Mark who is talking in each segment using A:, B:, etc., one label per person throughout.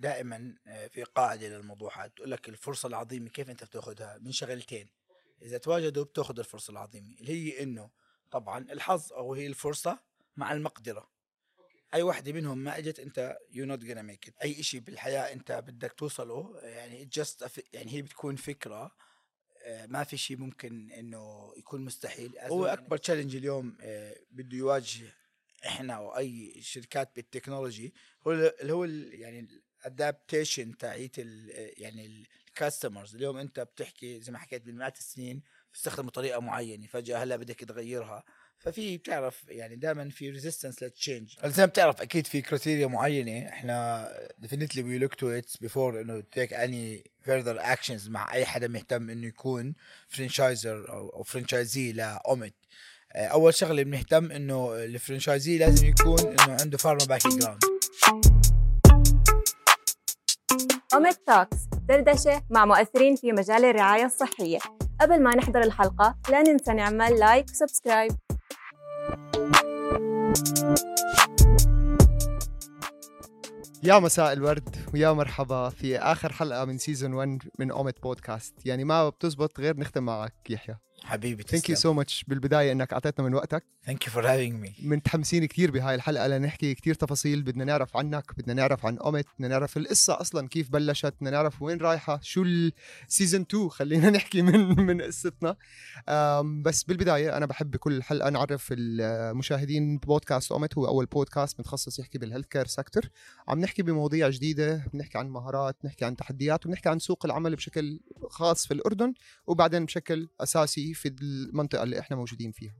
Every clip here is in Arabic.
A: دائما آه، في قاعدة للموضوع هذا تقول لك الفرصة العظيمة كيف أنت بتأخذها؟ من شغلتين. إذا تواجدوا بتأخذ الفرصة العظيمة اللي هي إنه طبعا الحظ أو هي الفرصة مع المقدرة. أي وحده منهم ما إجت أنت you're not gonna make it أي شيء بالحياة أنت بدك توصله يعني just يعني هي بتكون فكرة آه، ما في شيء ممكن إنه يكون مستحيل. هو أكبر challenge اليوم آه، بده يواجه إحنا أو أي شركات بال technology هو اللي هو يعني ال adaptation تاعيت يعني ال customers اليوم انت بتحكي زي ما حكيت بالمئات السنين بتستخدم طريقة معينة فجأة هلا بدك تغيرها. ففي بتعرف يعني دائما في resistance لل change زي ما بتعرف أكيد في criteria معينة. إحنا definitely we look to it before إنه take any further actions مع أي حدا مهتم إنه يكون franchiser أو franchisee لاوميت أول شغلة بنهتم إنه ال franchisee لازم يكون إنه عنده pharma background
B: اوميت talks دردشة مع مؤثرين في مجال الرعاية الصحية. قبل ما نحضر الحلقة لا ننسى نعمل like و subscribe
C: يا مساء الورد ويا مرحبا في آخر حلقة من season 1 من اوميت بودكاست يعني ما بتزبط غير نختم معك يحيى.
A: حبيبي
C: thank you so much بالبداية إنك أعطيتنا من وقتك.
A: thank you for having me
C: متحمسين كثير بهاي الحلقة لنحكي كثير تفاصيل. بدنا نعرف عنك بدنا نعرف عن اوميت بدنا نعرف القصة أصلا كيف بلشت. بدنا نعرف وين رايحة. شو ال season 2 خلينا نحكي من من قصتنا. بس بالبداية أنا بحب بكل حلقة نعرف المشاهدين بودكاست اوميت هو أول بودكاست متخصص يحكي بال healthcare sector عم نحكي بمواضيع جديدة بنحكي عن مهارات بنحكي عن تحديات وبنحكي عن سوق العمل بشكل خاص في الأردن وبعدين بشكل أساسي في المنطقة اللي إحنا موجودين فيها.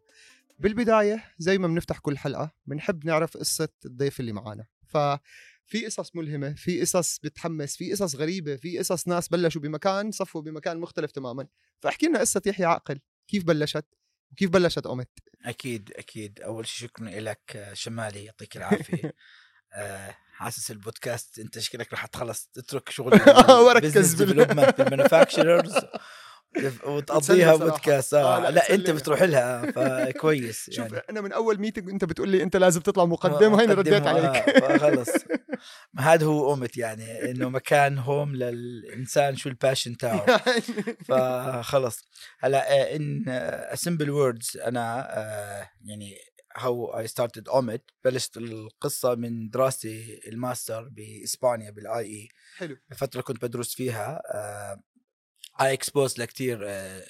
C: بالبداية زي ما بنفتح كل حلقة بنحب نعرف قصة الضيف اللي معانا. ففي قصص ملهمة في قصص بتحمس في قصص غريبة في قصص ناس بلشوا بمكان صفوا بمكان مختلف تماما. فاحكي لنا قصة يحيى عقل كيف بلشت؟ وكيف بلشت اومت
A: أكيد أكيد. أول شيء شكرا لك شمالي يعطيك العافية. آه حاسس البودكاست أنت شكلك رح تخلص تترك شغل
C: وركز
A: بال manufacturers وتقضيها بودكاست. آه. آه لا, لا أنت بتروح لها. فكويس
C: يعني. شوف أنا من أول meeting أنت بتقول لي أنت لازم تطلع مقدم وهيني رديت عليك.
A: آه خلص هذا هو اوميت يعني إنه مكان home للإنسان شو ال passion تاعه. فخلص. هلا in simple words أنا يعني how I started اوميت بلشت القصة من دراستي الماستر بإسبانيا بال IE
C: حلو.
A: فترة كنت بدرس فيها I exposed لكثير آه،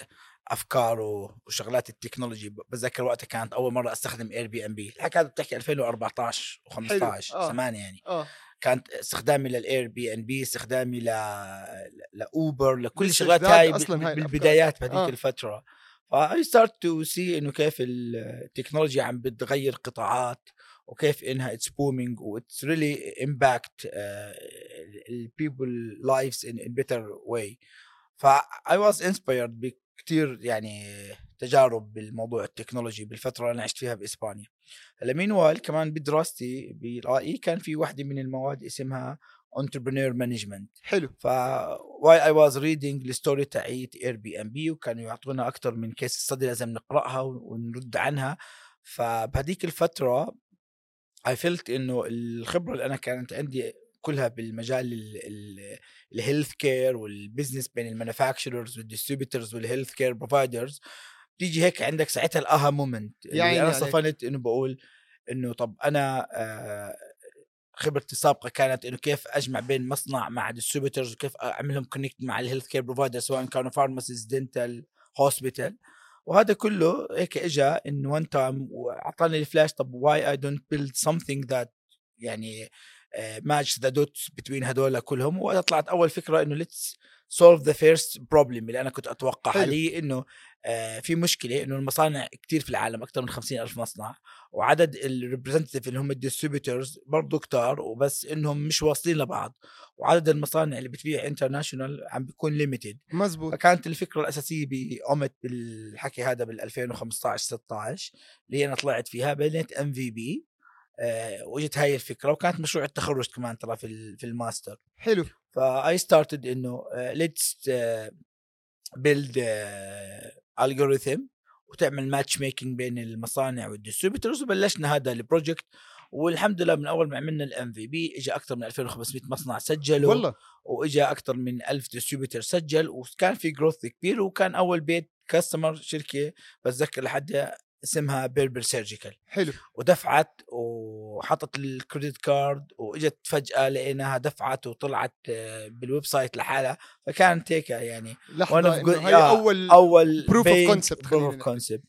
A: أفكار وشغلات التكنولوجي. بتذكر وقتها كانت أول مرة أستخدم Airbnb الحكي هذا بتحكي 2014 و15 زمان يعني.
C: آه.
A: كانت استخدامي لل Airbnb استخدامي ل ل Uber لكل الشغلات هاي بالبدايات بهذيك آه. الفترة. ف I started to see إنه كيف التكنولوجيا عم بتغير قطاعات وكيف إنها it's booming و it's really impact ال people lives in better way ف I was inspired بكثير يعني تجارب بالموضوع التكنولوجي بالفترة اللي أنا عشت فيها بإسبانيا. هلا مين كمان بدراستي بال IE كان في وحده من المواد اسمها entrepreneur management
C: حلو.
A: ف while I was reading ال story تاعيت Airbnb وكانوا يعطونا أكثر من case study لازم نقرأها ونرد عنها. فبهذيك الفترة I felt إنه الخبرة اللي أنا كانت عندي كلها بالمجال ال healthcare وال business بين ال manufacturers وال distributors وال healthcare providers تيجي هيك عندك ساعتها ال aha moment يعني أنا صفنت إنه بقول إنه طب أنا آه خبرتي السابقة كانت إنه كيف أجمع بين مصنع مع distributors وكيف أعملهم connect مع ال healthcare provider سواء كانوا pharmacies dental hospital وهذا كله هيك اجى in one time وأعطاني الفلاش طب why I don't build something that يعني match the dots between هدول كلهم. وطلعت أول فكرة إنه let's solve the first problem اللي أنا كنت اتوقعها لي إنه آه في مشكلة إنه المصانع كثير في العالم أكثر من خمسين ألف مصنع وعدد ال representative اللي هم ال distributors برضه كتار وبس إنهم مش واصلين لبعض. وعدد المصانع اللي بتبيع international عم بيكون limited
C: مزبوط.
A: فكانت الفكرة الأساسية باومت بالحكي هذا بال 2015 16 اللي أنا طلعت فيها بنيت MVP واجت هاي الفكرة وكانت مشروع التخرج كمان ترى في في الماستر.
C: حلو.
A: ف I started إنه let's build algorithm وتعمل match making بين المصانع وال distributors وبلشنا هذا ال project والحمد لله من أول ما عملنا ال MVP اجى أكثر من 2500 مصنع سجلوا.
C: والله.
A: واجى أكثر من 1000 distributor سجل وكان في growth كبير وكان أول paid customer شركة بتذكر لحد اسمها بيربر سيرجيكال
C: حلو.
A: ودفعت وحطت ال credit card وإجت فجأة لقيناها دفعت وطلعت آه، بال website لحالها. فكانت هيك يعني لحظة
C: إنه هي
A: آه،
C: أول
A: أول
C: concept
A: proof
C: خلينا
A: of
C: نحكي.
A: concept.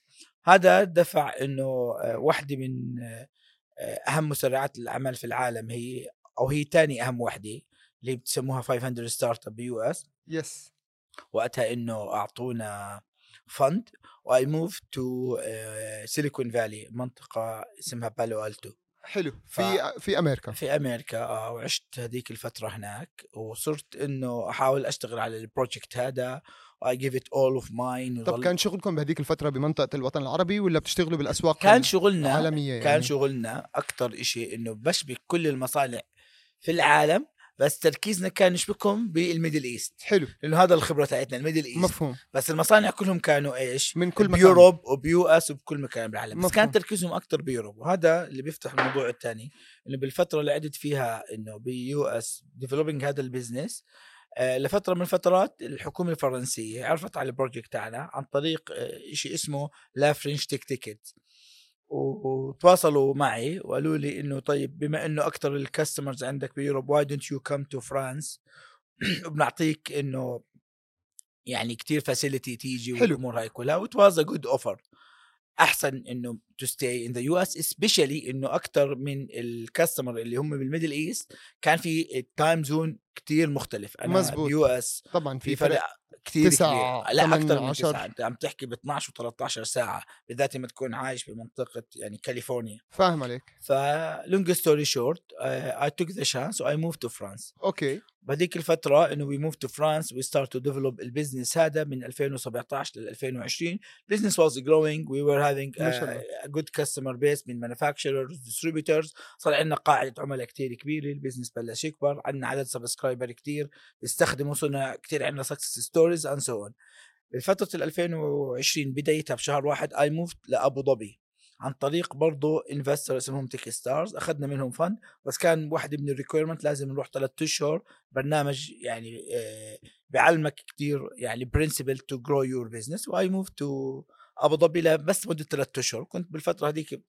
A: هذا دفع إنه آه، واحدة من أهم مسرعات الأعمال في العالم. هي أو هي ثاني أهم وحدة اللي بتسموها 500 Startup ب US.
C: yes
A: وقتها إنه أعطونا fund و I move to Silicon Valley منطقة اسمها Palo Alto
C: حلو.
A: ف-
C: في في أمريكا.
A: في أمريكا آه وعشت هذيك الفترة هناك وصرت إنه أحاول أشتغل على ال project هذا و I give it all of mine
C: طب كان شغلكم بهذيك الفترة بمنطقة الوطن العربي ولا بتشتغلوا بالأسواق
A: كان شغلنا
C: العالمية
A: كان
C: يعني؟
A: شغلنا أكثر إشي إنه بشبك كل المصانع في العالم بس تركيزنا كان نشبكهم بال Middle East.
C: حلو.
A: لأنه هذا الخبرة تاعتنا ال Middle East.
C: مفهوم.
A: بس المصانع كلهم كانوا إيش؟
C: من كل مكان.
A: ب Europe وب US وبكل مكان بالعالم. بس
C: مفهوم.
A: كان تركيزهم أكثر ب Europe. وهذا اللي بيفتح الموضوع الثاني إنه بالفترة اللي عدت فيها إنه ب US developing هذا ال business آه، لفترة من الفترات الحكومة الفرنسية عرفت على ال project تاعنا عن طريق آه، شيء اسمه La French Tech Ticket. وتواصلوا معي وقالوا لي إنه طيب بما إنه أكثر ال customers عندك ب Europe why don't you come to France وبنعطيك إنه يعني كتير facility تيجي. والأمور هاي كلها و it was a good offer أحسن إنه to stay in the US especially إنه أكثر من ال customer اللي هم بال Middle East كان في ال time zone كتير مختلف أنا
C: مزبوط.
A: yes
C: طبعا
A: في فرق كثير
C: تسعة،
A: كبير. لا أكثر من
C: عشر.
A: تسعة. انت عم تحكي ب 12 و13 ساعة بالذات لما تكون عايش بمنطقة يعني كاليفورنيا.
C: فاهم عليك.
A: ف long story short I took the chance و I move to
C: France okay.
A: بهذيك الفترة إنه we move to France we start to develop ال business هذا من 2017 لل 2020 business was growing. We were having
C: ما شاء الله.
A: a, a good customer base من manufacturers distributors. صار عندنا قاعدة عملاء كتير كبيرة. ال business بلش يكبر. عندنا عدد subscriber كتير. بيستخدموا صرنا كتير عندنا success stories and so on بفترة ال 2020 بدايتها بشهر واحد I moved لأبو ظبي. عن طريق برضه investor اسمهم Techstars أخذنا منهم fund بس كان واحد من ال requirement لازم نروح ثلاث أشهر برنامج يعني آه، بيعلمك كتير يعني principle to grow your business و I move to أبو ظبي بس مده ثلاث أشهر. كنت بالفترة هذيك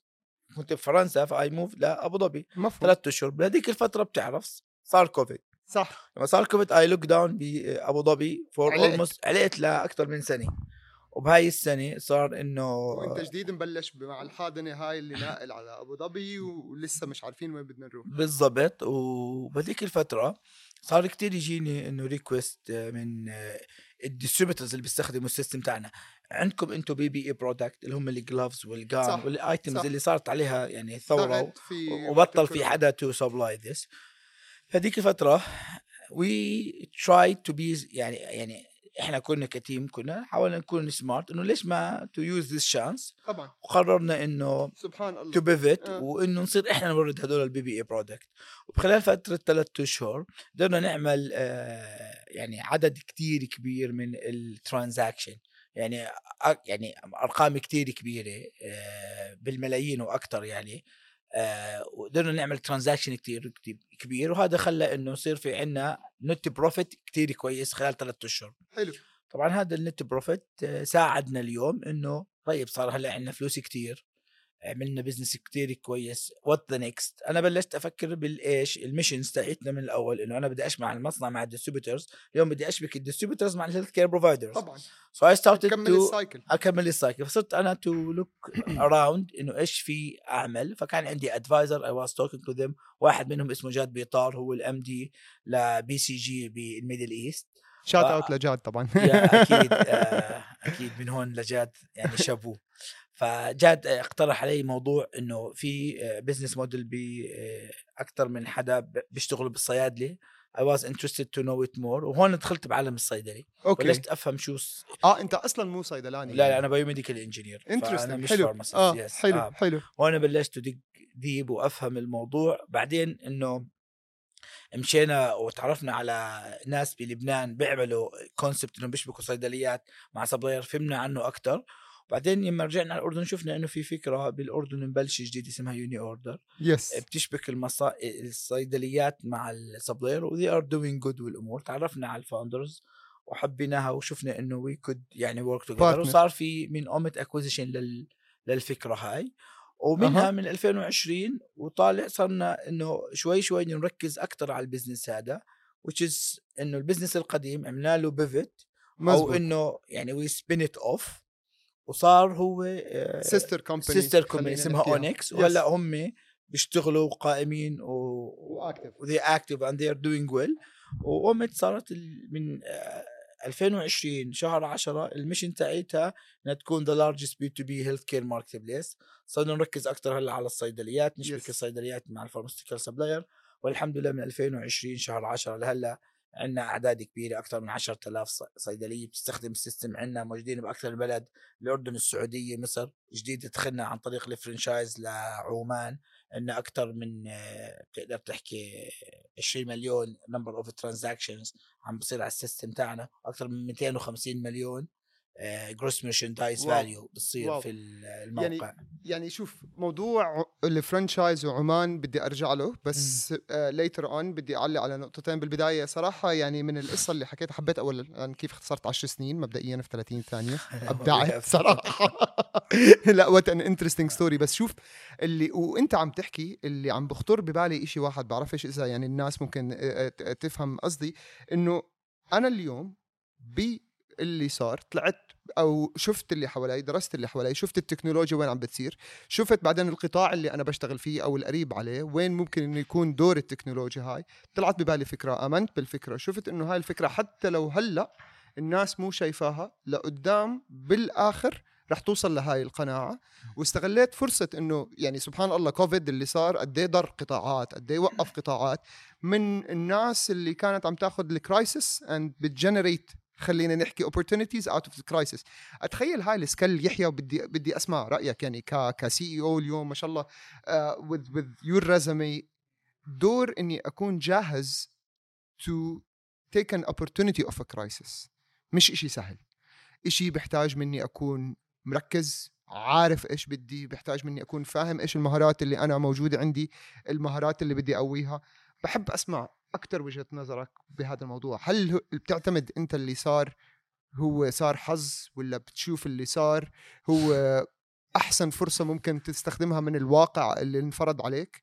A: كنت بفرنسا ف I move لابو ظبي. ثلاث أشهر. بهذيك الفترة بتعرف صار كوفيد
C: صح.
A: لما صار كوفيد I locked down بابو ظبي
C: for.
A: almost علقت لاكثر من سنة. وبهاي السنة صار إنه
C: وانت جديد مبلش مع الحاضنه هاي اللي ناقل على أبو ظبي ولسه مش عارفين وين بدنا نروح
A: بالضبط وبهذيك الفترة صار كتير يجيني إنه request من ال distributors اللي بيستخدموا ال system تاعنا عندكم أنتم PPE product اللي هم ال gloves
C: وال
A: gown
C: وال items.
A: اللي صارت عليها يعني
C: في
A: وبطل في. حدا to supply this هذيك الفترة we try to be يعني يعني إحنا كنا ك team كنا حاولنا نكون smart إنه ليش ما to use this chance
C: طبعا.
A: وقررنا إنه
C: سبحان الله.
A: to pivot
C: آه.
A: وإنه نصير إحنا نورد هدول ال PPE product وبخلال فترة ثلاث أشهر قدرنا نعمل آه يعني عدد كتير كبير من ال transaction يعني يعني أرقام كتير كبيرة آه بالملايين وأكثر يعني. وقدرنا نعمل transaction كتير كبير وهذا خلى إنه يصير في عنا net profit كتير كويس خلال ثلاث أشهر.
C: حلو.
A: طبعا هذا ال net profit آه، ساعدنا اليوم إنه طيب صار هلأ عندنا فلوس كتير. عملنا business كتير كويس. what the next أنا بلشت أفكر بالايش ال missions تاعتنا من الأول إنه أنا بدي أشبك المصنع مع ال distributors اليوم بدي أشبك ال distributors مع ال healthcare providers
C: طبعا.
A: so I started
C: to
A: ال
C: cycle
A: أكمل ال cycle فصرت أنا to look around إنه إيش في أعمل. فكان عندي advisor I was talking to them واحد منهم اسمه جاد بيطار هو ال MD ل BCG بال Middle
C: East
A: shout
C: out لجاد طبعا.
A: يا أكيد آه، أكيد من هون لجاد يعني شابوه. فجاد اقترح علي موضوع إنه في business model باكثر من حدا بيشتغلوا بالصيادلة. I was interested to know it more. وهون دخلت بعالم الصيدلي.
C: okay.
A: بلشت أفهم شو س...
C: آه أنت أصلا مو صيدلاني
A: لا لا أنا biomedical engineer
C: أنا
A: مش
C: حلو. آه
A: yes.
C: حلو
A: آه.
C: حلو.
A: وأنا بلشت أدق deep وأفهم الموضوع. بعدين إنه مشينا وتعرفنا على ناس بلبنان بيعملوا concept انهم بيشبكوا صيدليات مع supplier فهمنا عنه أكثر وبعدين لما رجعنا على الأردن شفنا إنه في فكرة بالأردن مبلشه جديده اسمها يوني اوردر
C: yes
A: بتشبك المصا... الصيدليات مع ال supplier و they are doing good والأمور. تعرفنا على ال founders وحبيناها وشفنا إنه we could يعني work
C: together.
A: وصار في من اومت acquisition لل... للفكرة هاي. ومنها
C: أها.
A: من 2020 وطالع صرنا إنه شوي شوي نركز أكثر على ال business هذا which is إنه ال business القديم عملنا له pivot
C: أو
A: إنه يعني we spin it off وصار هو آه،
C: sister company
A: sister company اسمها اونكس وهلأ هم بيشتغلوا قائمين و
C: و active
A: و they active and they are doing well. وقمت صارت من آه، 2020 شهر 10 ال mission تاعتها إنها تكون ذا لارجست بي تو بي هيلث كير ماركت بليس صرنا نركز أكثر هلأ على الصيدليات نشبك
C: Yes.
A: الصيدليات مع ال pharmaceutical supplier والحمد لله من 2020 شهر 10 لهلأ عندنا أعداد كبيرة أكثر من 10000 ص- صيدلية بتستخدم ال system عندنا موجودين بأكثر من بلد الأردن السعودية مصر. جديد دخلنا عن طريق ال franchise لعمان. عندنا أكثر من آه، بتقدر تحكي 20 مليون number of transactions عم بصير على ال system تاعنا أكثر من 250 مليون. gross
C: merchandise.
A: value بتصير
C: wow.
A: في ال- الموقع.
C: يعني شوف موضوع ال franchise وعمان بدي أرجع له بس later on بدي أعلق على نقطتين. بالبداية صراحة يعني من القصة اللي حكيتها حبيت أول يعني كيف اختصرت 10 سنين مبدئيا في 30 ثانية. ابدعت صراحة. لا what an interesting story بس شوف اللي وأنت عم تحكي اللي عم بخطر ببالي إشي واحد بعرفش إذا يعني الناس ممكن آه، آه، تفهم قصدي إنه أنا اليوم باللي صار طلعت أو شفت اللي حوالي درست اللي حوالي شفت التكنولوجيا وين عم بتصير شفت بعدين القطاع اللي أنا بشتغل فيه أو القريب عليه وين ممكن إنه يكون دور التكنولوجيا هاي. طلعت ببالي فكرة آمنت بالفكرة شفت إنه هاي الفكرة حتى لو هلأ الناس مو شايفاها لقدام بالآخر رح توصل لهاي القناعة. واستغليت فرصة إنه يعني سبحان الله كوفيد اللي صار قد إيه ضر قطاعات قد إيه وقف قطاعات من الناس اللي كانت عم تاخذ ال crisis and بت generate خلينا نحكي opportunities out of the crisis. أتخيل هاي ال skill يحيى وبدي بدي أسمع رأيك يعني ك ك CEO اليوم ما شاء الله uh, with with your resume. دور إني أكون جاهز to take an opportunity of a crisis. مش إشي سهل. إشي بيحتاج مني أكون مركز عارف إيش بدي بيحتاج مني أكون فاهم إيش المهارات اللي أنا موجودة عندي المهارات اللي بدي أقويها. بحب أسمع أكثر وجهة نظرك بهذا الموضوع؟ هل بتعتمد أنت اللي صار هو صار حظ ولا بتشوف اللي صار هو أحسن فرصة ممكن تستخدمها من الواقع اللي انفرض عليك؟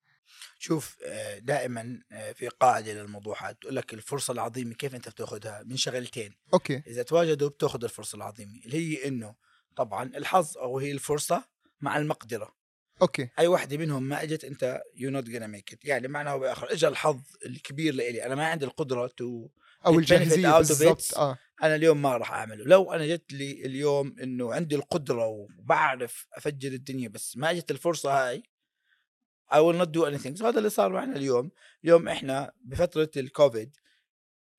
A: شوف آه، دائما آه، في قاعدة للموضوع هذا تقول لك الفرصة العظيمة كيف أنت بتاخذها من شغلتين.
C: أوكي.
A: إذا تواجدوا بتاخذ الفرصة العظيمة اللي هي إنه طبعا الحظ أو هي الفرصة مع المقدرة.
C: okay.
A: أي وحده منهم ما إجت أنت you not gonna make it يعني معناه بآخر. اجى الحظ الكبير لإلي. أنا ما عندي القدرة
C: to
A: أو الجاهزية
C: بالضبط. آه.
A: أنا اليوم ما راح أعمله. لو أنا جت لي اليوم إنه عندي القدرة وبعرف أفجر الدنيا بس ما إجت الفرصة هاي I will not do anything. هذا اللي صار معنا اليوم. اليوم إحنا بفترة الكوفيد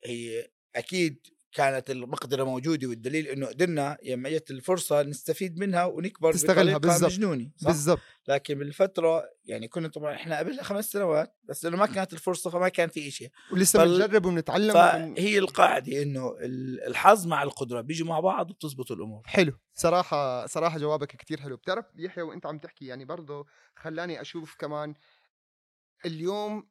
A: هي أكيد كانت المقدرة موجودة والدليل إنه قدرنا لما اجت الفرصة نستفيد منها ونكبر
C: تستغلها بالضبط.
A: مجنونة صح؟
C: بالضبط.
A: لكن بالفترة يعني كنا طبعا إحنا قبلها خمس سنوات بس لأنه ما كانت الفرصة فما كان في شيء
C: ولسه
A: فال-
C: بنجرب وبنتعلم وبن-
A: فهي القاعدة إنه ال- الحظ مع القدرة بيجوا مع بعض وبتزبط الأمور.
C: حلو. صراحة صراحة جوابك كتير حلو. بتعرف يحيى وأنت عم تحكي يعني برضه خلاني أشوف كمان اليوم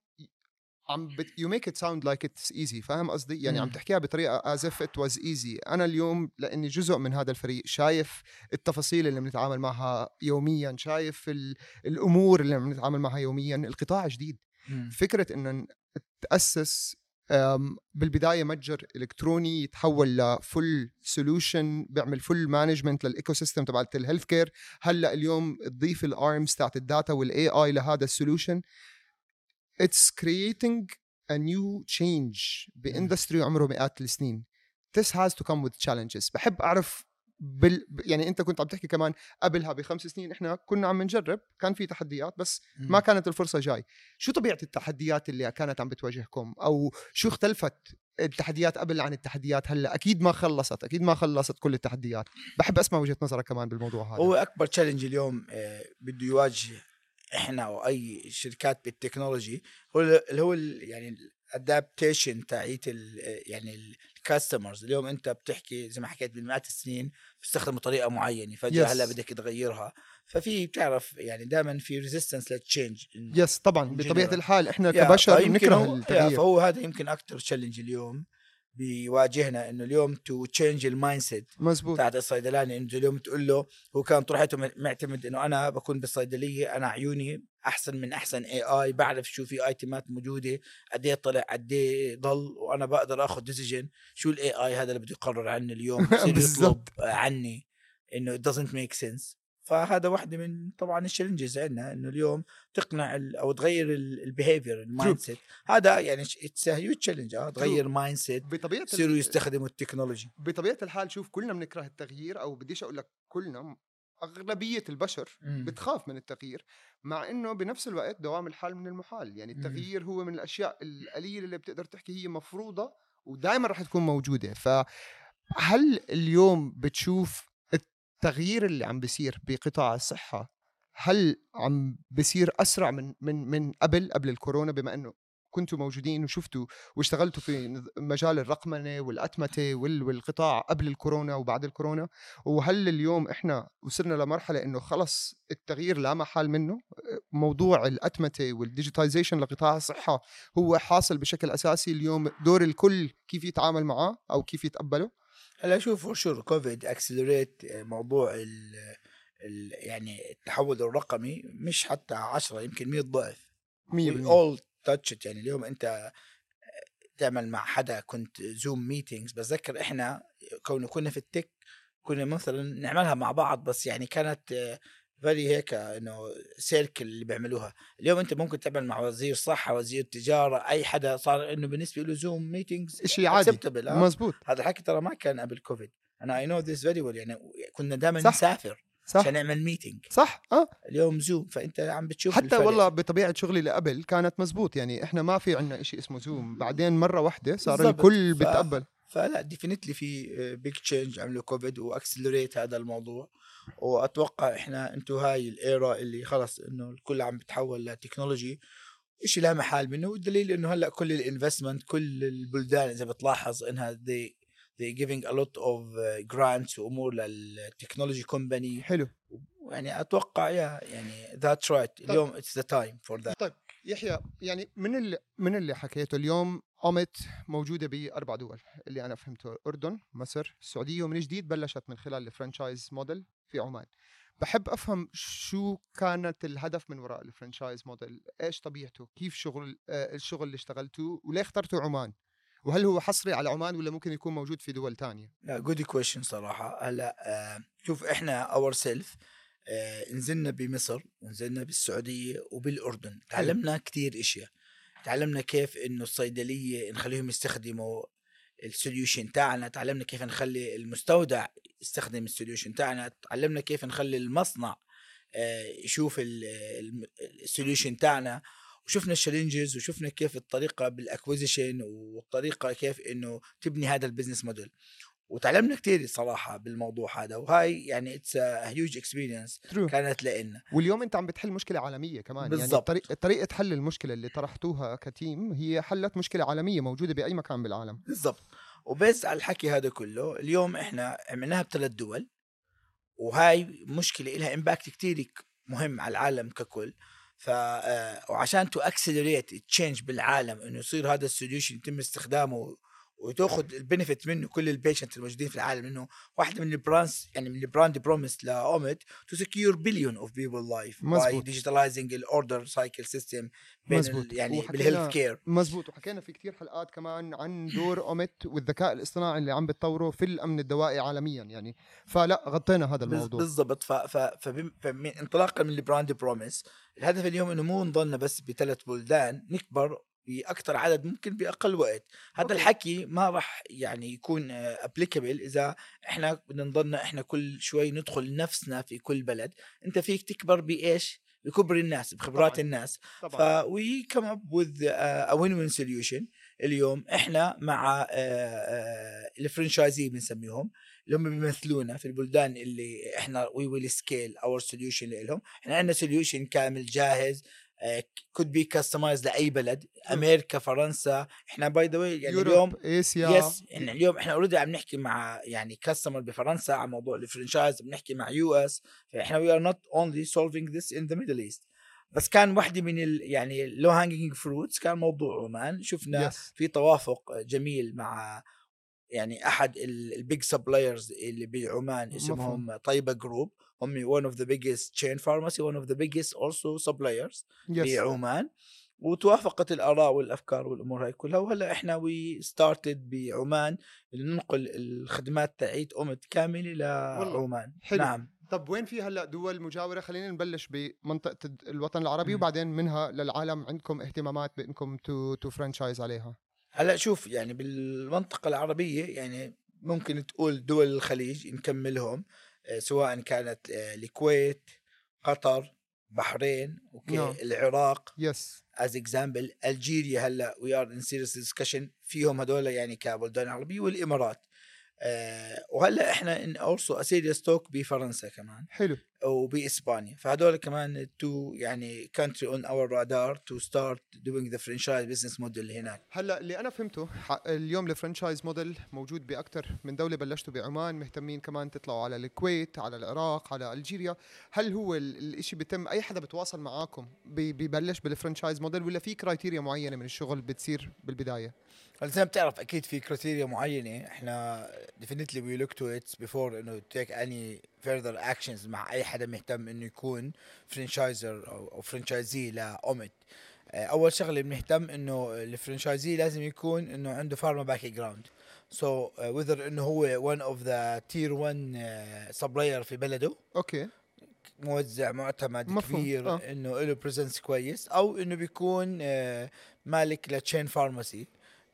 C: عم بت you make it sound like it's easy فاهم قصدي؟ يعني عم
A: مم.
C: تحكيها بطريقة as if it was easy. أنا اليوم لأني جزء من هذا الفريق شايف التفاصيل اللي بنتعامل معها يوميا شايف ال- الأمور اللي بنتعامل معها يوميا القطاع جديد. فكرة إنه تأسس بالبداية متجر إلكتروني يتحول ل full solution بيعمل full management لل ecosystem تبعت ال healthcare هلأ اليوم تضيف ال arms تاعت ال data وال AI لهذا ال solution it's creating a new change ب industry عمره مئات السنين. This has to come with challenges. بحب أعرف بال... يعني أنت كنت عم تحكي كمان قبلها بخمس سنين إحنا كنا عم نجرب كان في تحديات بس ما كانت الفرصة جاي. شو طبيعة التحديات اللي كانت عم بتواجهكم؟ أو شو اختلفت التحديات قبل عن التحديات؟ هلأ أكيد ما خلصت أكيد ما خلصت كل التحديات. بحب أسمع وجهة نظرك كمان بالموضوع هذا.
A: هو أكبر challenge اليوم آه، بده يواجه إحنا أو أي شركات بال technology هو ال- اللي هو يعني ال adaptation تاعيت يعني ال customers اليوم أنت بتحكي زي ما حكيت بالمئات السنين بتستخدم طريقه معينة فجأة
C: Yes.
A: هلأ بدك تغيرها ففي بتعرف يعني دائما في resistance
C: لل change
A: yes
C: طبعا
A: بطبيعة.
C: الحال
A: إحنا
C: كبشر بنكره التغيير
A: فهو هذا يمكن أكثر challenge اليوم بيواجهنا إنه اليوم to change ال mindset
C: مزبوط.
A: بتاعت الصيدلاني. إنه اليوم تقول له هو كان طول حياته معتمد إنه أنا بكون بالصيدلية أنا عيوني أحسن من أحسن AI بعرف شو في item ات موجودة قد إيه طلع قد إيه ضل وأنا بقدر آخذ decision شو ال AI هذا اللي بده يقرر عني اليوم؟ يطلب. عني. إنه it doesn't make sense. فهذا واحدة من طبعا ال challenges عندنا إنه اليوم تقنع أو تغير ال behavior ال mindset هذا يعني it's huge challenge تغير mindset
C: بطبيعة
A: يصيروا يستخدموا ال
C: technology. بطبيعة الحال شوف كلنا بنكره التغيير أو بديش أقول لك كلنا أغلبية البشر بتخاف من التغيير مع إنه بنفس الوقت دوام الحال من المحال. يعني. التغيير هو من الأشياء القليلة اللي بتقدر تحكي هي مفروضة ودائما رح تكون موجودة. فهل اليوم بتشوف التغيير اللي عم بيصير بقطاع الصحة هل عم بيصير أسرع من من من قبل قبل الكورونا بما إنه كنتوا موجودين وشفتوا واشتغلتوا في مجال الرقمنة والأتمتة وال- والقطاع قبل الكورونا وبعد الكورونا؟ وهل اليوم إحنا وصلنا لمرحلة إنه خلص التغيير لا محال منه؟ موضوع الأتمتة وال digitization لقطاع الصحة هو حاصل بشكل أساسي اليوم دور الكل كيف يتعامل معاه أو كيف يتقبله؟
A: هلا شوف for sure COVID accelerate موضوع ال ال يعني التحول الرقمي مش حتى 10 يمكن 100 ضعف.
C: 100%
A: اول touch يعني اليوم أنت تعمل مع حدا كنت Zoom meetings بتذكر إحنا كونه كنا في ال tech كنا مثلا نعملها مع بعض بس يعني كانت very هيك إنه circle اللي بيعملوها. اليوم أنت ممكن تعمل مع وزير صحة وزير تجارة أي حدا صار إنه بالنسبة له Zoom meetings
C: شيء عادي.
A: آه.
C: مزبوط.
A: هذا الحكي ترى ما كان قبل كوفيد أنا I know this very well يعني كنا دائما. نسافر
C: صح.
A: عشان نعمل meeting
C: صح آه.
A: اليوم Zoom فأنت عم بتشوف
C: حتى
A: الفرق.
C: والله بطبيعة شغلي اللي قبل كانت مزبوط. يعني إحنا ما في عندنا شيء اسمه Zoom بعدين مرة واحدة صار. الكل
A: ف-
C: بيتقبل.
A: فلا definitely في big change عملوا كوفيد و accelerate هذا الموضوع. وأتوقع إحنا أنتم هاي ال era اللي خلص إنه الكل عم بتحول ل technology شيء لا محال منه. والدليل إنه هلأ كل ال investment كل البلدان إذا بتلاحظ إنها they they giving a lot of uh, grants وأمور لل technology company
C: حلو.
A: يعني أتوقع يا يعني that's right اليوم it's the time for that
C: طيب. يحيى يعني من اللي من اللي حكيته اليوم Aumet موجودة بأربع دول اللي أنا فهمته أردن مصر السعودية ومن جديد بلشت من خلال ال franchise model في عمان. بحب أفهم شو كانت الهدف من وراء ال franchise model؟ إيش طبيعته؟ كيف شغل آه الشغل اللي اشتغلتوه وليه اخترتوا عمان؟ وهل هو حصري على عمان ولا ممكن يكون موجود في دول تانية؟
A: لا good question صراحة. هلأ آه، شوف إحنا ourself نزلنا بمصر ونزلنا بالسعودية وبالأردن تعلمنا كتير إشياء. تعلمنا كيف إنه الصيدلية نخليهم يستخدموا ال solution تاعنا تعلمنا كيف نخلي المستودع يستخدم ال solution تاعنا تعلمنا كيف نخلي المصنع آه، يشوف ال solution تاعنا وشفنا ال challenges وشفنا كيف الطريقة بال acquisition والطريقة كيف إنه تبني هذا ال business model وتعلمنا كثير صراحة بالموضوع هذا وهاي يعني it's huge
C: experience
A: كانت لنا
C: واليوم أنت عم بتحل مشكلة عالمية كمان
A: بالضبط.
C: يعني طريق طريقة حل المشكلة اللي طرحتوها ك team هي حلت مشكلة عالمية موجودة بأي مكان بالعالم.
A: بالضبط. وبس على الحكي هذا كله اليوم إحنا عملناها بثلاث دول وهاي مشكلة لها impact كثير مهم على العالم ككل. ف آه، وعشان to accelerate change بالعالم إنه يصير هذا ال solution يتم استخدامه وتاخذ ال benefit منه كل ال patient الموجودين في العالم إنه واحدة من ال brands يعني من ال brand promise ل Aumet to secure billion of people
C: life
A: by مزبوط. digitalizing ال order
C: cycle
A: system بين
C: يعني
A: بال healthcare
C: مزبوط وحكينا في كتير حلقات كمان عن دور Aumet والذكاء الاصطناعي اللي عم بتطوره في الأمن الدوائي عالميا يعني. فلا غطينا هذا الموضوع.
A: بالضبط. ف... ف... فبم... فمن انطلاقا من ال brand promise الهدف اليوم إنه مو نضلنا بس بثلاث بلدان نكبر باكثر عدد ممكن باقل وقت. هذا
C: okay.
A: الحكي ما راح يعني يكون applicable إذا إحنا بدنا نضلنا إحنا كل شوي ندخل نفسنا في كل بلد. أنت فيك تكبر بإيش؟ بكبر الناس بخبرات
C: طبعاً.
A: الناس.
C: طبعا.
A: ف we come up with win win solution اليوم. إحنا مع ال franchisee بنسميهم اللي هم بيمثلونا في البلدان اللي إحنا we will scale our solution لهم. إحنا عندنا solution كامل جاهز. could be customize لأي بلد أمريكا فرنسا. إحنا by the way يعني اليوم
C: آسيا.
A: yes يعني اليوم إحنا already عم نحكي مع يعني customer بفرنسا عن موضوع ال franchise بنحكي مع US فإحنا we are not only solving this in the Middle East بس كان واحدة من ال يعني low hanging fruits كان موضوع عمان. شفنا
C: yes
A: في توافق جميل مع يعني أحد ال big suppliers اللي بعمان اسمهم طيبة Group هم one of the biggest chain pharmacy one of the biggest also suppliers
C: yes
A: بعمان وتوافقت الآراء والأفكار والأمور هاي كلها. وهلأ إحنا we started بعمان ننقل الخدمات تاعيت Aumet كاملة لعمان
C: حلو.
A: نعم.
C: طب وين في هلأ دول مجاورة؟ خلينا نبلش بمنطقة الوطن العربي
A: مم.
C: وبعدين منها للعالم عندكم اهتمامات بإنكم to to franchise عليها.
A: هلأ شوف يعني بالمنطقة العربية يعني ممكن تقول دول الخليج نكملهم. سواء كانت آه، الكويت قطر بحرين okay
C: نعم.
A: العراق
C: yes
A: as example Algeria هلأ we are in serious discussion فيهم هدول يعني كبلدان عربية والإمارات آه وهلأ إحنا in also serious talk بفرنسا كمان
C: حلو.
A: وبإسبانيا. فهدول كمان two يعني country on our radar to start doing the franchise business model هناك.
C: هلأ اللي أنا فهمته اليوم ال franchise model موجود باكثر من دولة بلشتوا بعمان مهتمين كمان تطلعوا على الكويت على العراق على Algeria. هل هو ال- الإشي بيتم؟ أي حدا بتواصل معاكم ببلش بال franchise model ولا في criteria معينة من الشغل بتصير
A: بالبداية؟ ما بتعرف أكيد في criteria معينة. إحنا definitely we look to it before إنه take any further actions مع أي حدا مهتم إنه يكون franchisor أو franchisee ل Aumet آه، أول شغلة بنهتم إنه ال franchisee لازم يكون إنه عنده pharma background so whether إنه هو one of the tier 1 supplier في بلده.
C: أوكي.
A: موزع معتمد
C: مفهوم،
A: كبير
C: آه.
A: إنه له presence كويس. أو إنه بيكون آه، مالك ل chain pharmacy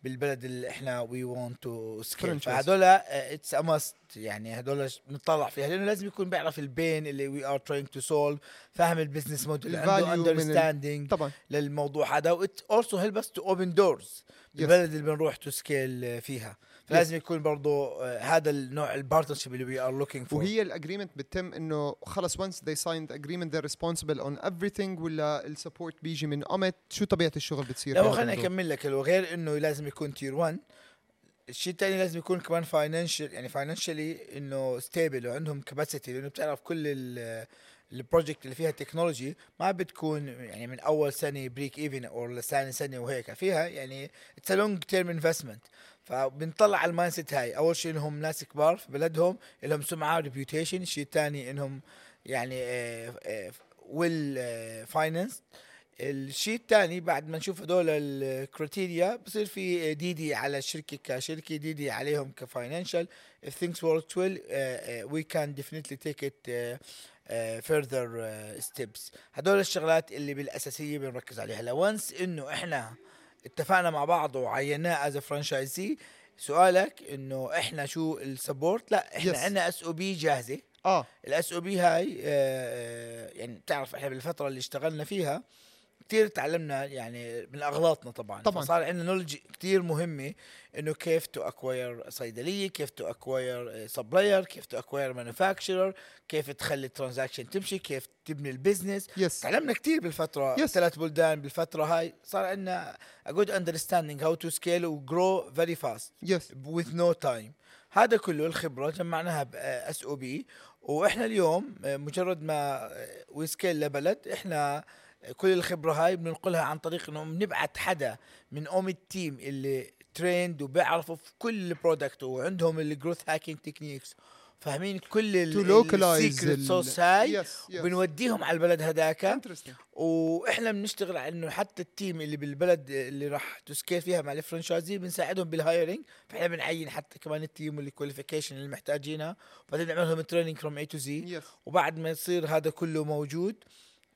A: بالبلد اللي إحنا we want to
C: scale.
A: فهدول it's a must يعني هدول ش- بنطلع فيها لأنه لازم يكون بيعرف ال pain اللي we are trying to solve فاهم ال
C: business model عنده
A: understanding
C: طبعا.
A: للموضوع هذا. what also help us to open doors بالبلد اللي بنروح to scale فيها. فلازم يكون برضه آه، هذا النوع ال partnership اللي we are looking for
C: وهي ال agreement بتتم إنه خلص once they signed agreement they're responsible on everything ولا ال support بيجي من امت شو طبيعة الشغل بتصير؟
A: لو خليني؟ أكمل لك غير إنه لازم يكون tier 1 الشيء الثاني لازم يكون كمان financial يعني financially إنه stable وعندهم capacity لأنه بتعرف كل ال project اللي فيها technology ما بتكون يعني من أول سنة break even أو ثاني سنة وهيك. فيها يعني it's long term investment فبنطلع على ال mindset هاي. أول شيء إنهم ناس كبار في بلدهم لهم سمعة reputation الشيء الثاني إنهم يعني well finance الشيء الثاني بعد ما نشوف هدول ال criteria بصير في DD على الشركة كشركة DD عليهم ك financial if things work well uh, uh, we can definitely take it uh, uh, further uh, steps. هدول الشغلات اللي بالأساسية بنركز عليها. هلا once إنه إحنا اتفقنا مع بعض وعيناه as franchisee سؤالك إنه إحنا شو ال support لا إحنا
C: Yes.
A: عندنا SOP
C: جاهزة.
A: آه. ال SOP هاي آه، يعني بتعرف إحنا بالفترة اللي اشتغلنا فيها كثير تعلمنا يعني من أغلاطنا طبعا.
C: طبعاً.
A: صار عندنا knowledge كثير مهمة إنه كيف to acquire صيدلية كيف to acquire supplier كيف to acquire manufacturer كيف تخلي ال transaction تمشي كيف تبني ال
C: business yes
A: تعلمنا كثير بالفترة
C: Yes.
A: ثلاث بلدان بالفترة هاي. صار عندنا a good understanding how to scale و grow very fast.
C: yes
A: with no time. هذا كله الخبرة جمعناها ب SOP وإحنا اليوم مجرد ما we scale لبلد إحنا كل الخبرة هاي بننقلها عن طريق إنه بنبعت حدا من أم ال team اللي trained وبيعرفوا في كل product وعندهم ال growth hacking techniques فاهمين؟ كل
C: ال
A: secret sauce هاي
C: yes
A: وبنوديهم على البلد
C: interesting
A: وإحنا بنشتغل على إنه حتى ال team اللي بالبلد اللي راح ت scale فيها مع ال franchisee بنساعدهم بال hiring فإحنا بنعين حتى كمان ال team وال qualification اللي محتاجينها. وبعدين نعمل لهم training from A to
C: Z
A: وبعد ما يصير هذا كله موجود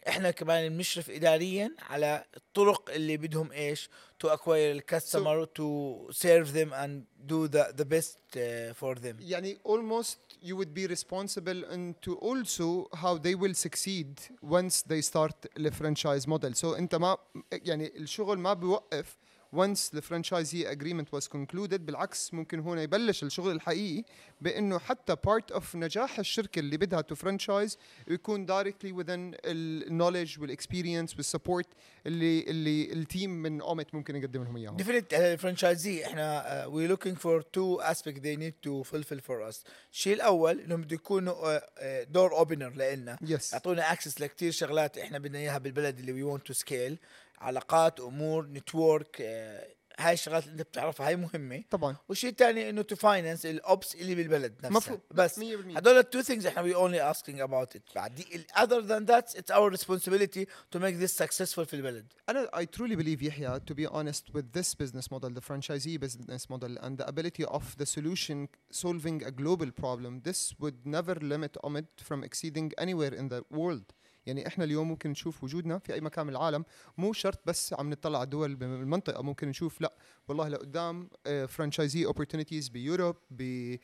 A: إحنا كمان بنشرف اداريا على الطرق اللي بدهم إيش to acquire ال customer to serve them and do the the best for them
C: يعني almost you would be responsible into also how they will succeed once they start the franchise model. So أنت ما يعني الشغل ما بيوقف once the franchisee agreement was concluded بالعكس ممكن هون يبلش الشغل الحقيقي بأنه حتى part of نجاح الشركة اللي بدها to franchise يكون directly within ال knowledge وال experience وال support اللي اللي التيم من اومت ممكن يقدم لهم إياهم.
A: definite ال franchisee إحنا we looking for two aspect they need to fulfill for us. الشيء الأول إنهم بده يكونوا door opener لنا
C: yes
A: يعطونا access لكثير شغلات إحنا بدنا إياها بالبلد اللي we want to scale علاقات أمور network آه هاي الشغلات اللي أنت بتعرفها هاي مهمة.
C: طبعا.
A: والشيء الثاني إنه to finance ال ops اللي بالبلد نفسه
C: مفروض
A: بس
C: 100%
A: هذول ال two things إحنا we only asking about it بعد other than that it's our responsibility to make this successful في البلد.
C: أنا I truly believe يحيى تو بي اونست وذ ذيس بزنس موديل ذا فرانشايزي بزنس موديل اند ذا ابيليتي اوف ذا سولوشن سولفينج ا جلوبال بروبلم ذيس وود نيفر ليميت اوميت فروم اكسيدينج اني وير ان ذا وورلد يعني إحنا اليوم ممكن نشوف وجودنا في أي مكان من العالم مو شرط بس عم نطلع على الدول بالمنطقة ممكن نشوف لا والله لقدام franchisee opportunities ب Europe ب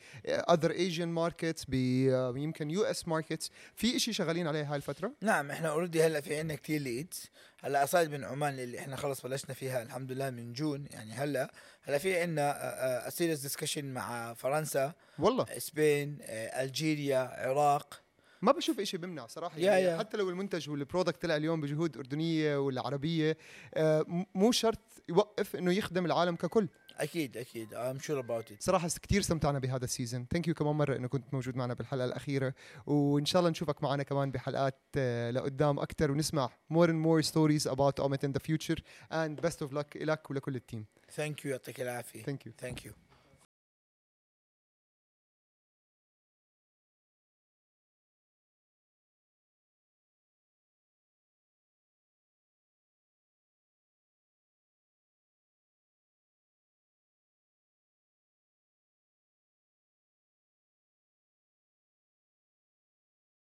C: markets ب آه، يمكن US markets في إشي شغالين عليه هاي الفترة؟
A: نعم إحنا already هلأ في عندنا كثير leads هلأ aside من عمان اللي إحنا خلص بلشنا فيها الحمد لله من جون يعني هلأ هلأ في عندنا serious discussion مع فرنسا
C: والله.
A: Spain آه، Algeria عراق
C: ما بشوف إشي بمنع
A: صراحة.
C: يعني
A: يا.
C: حتى لو المنتج وال product طلع اليوم بجهود أردنية ولا عربيه آه، مو شرط يوقف إنه يخدم العالم ككل.
A: أكيد أكيد. I'm sure about it.
C: صراحة كثير استمتعنا بهذا السيزون thank you كمان مرة إنه كنت موجود معنا بالحلقة الأخيرة. وإن شاء الله نشوفك معنا كمان بحلقات آه، لقدام أكثر ونسمع more and more stories about Omit in the future. And best of luck لك ولكل ال
A: team thank you يعطيك العافية.
C: thank you
A: thank you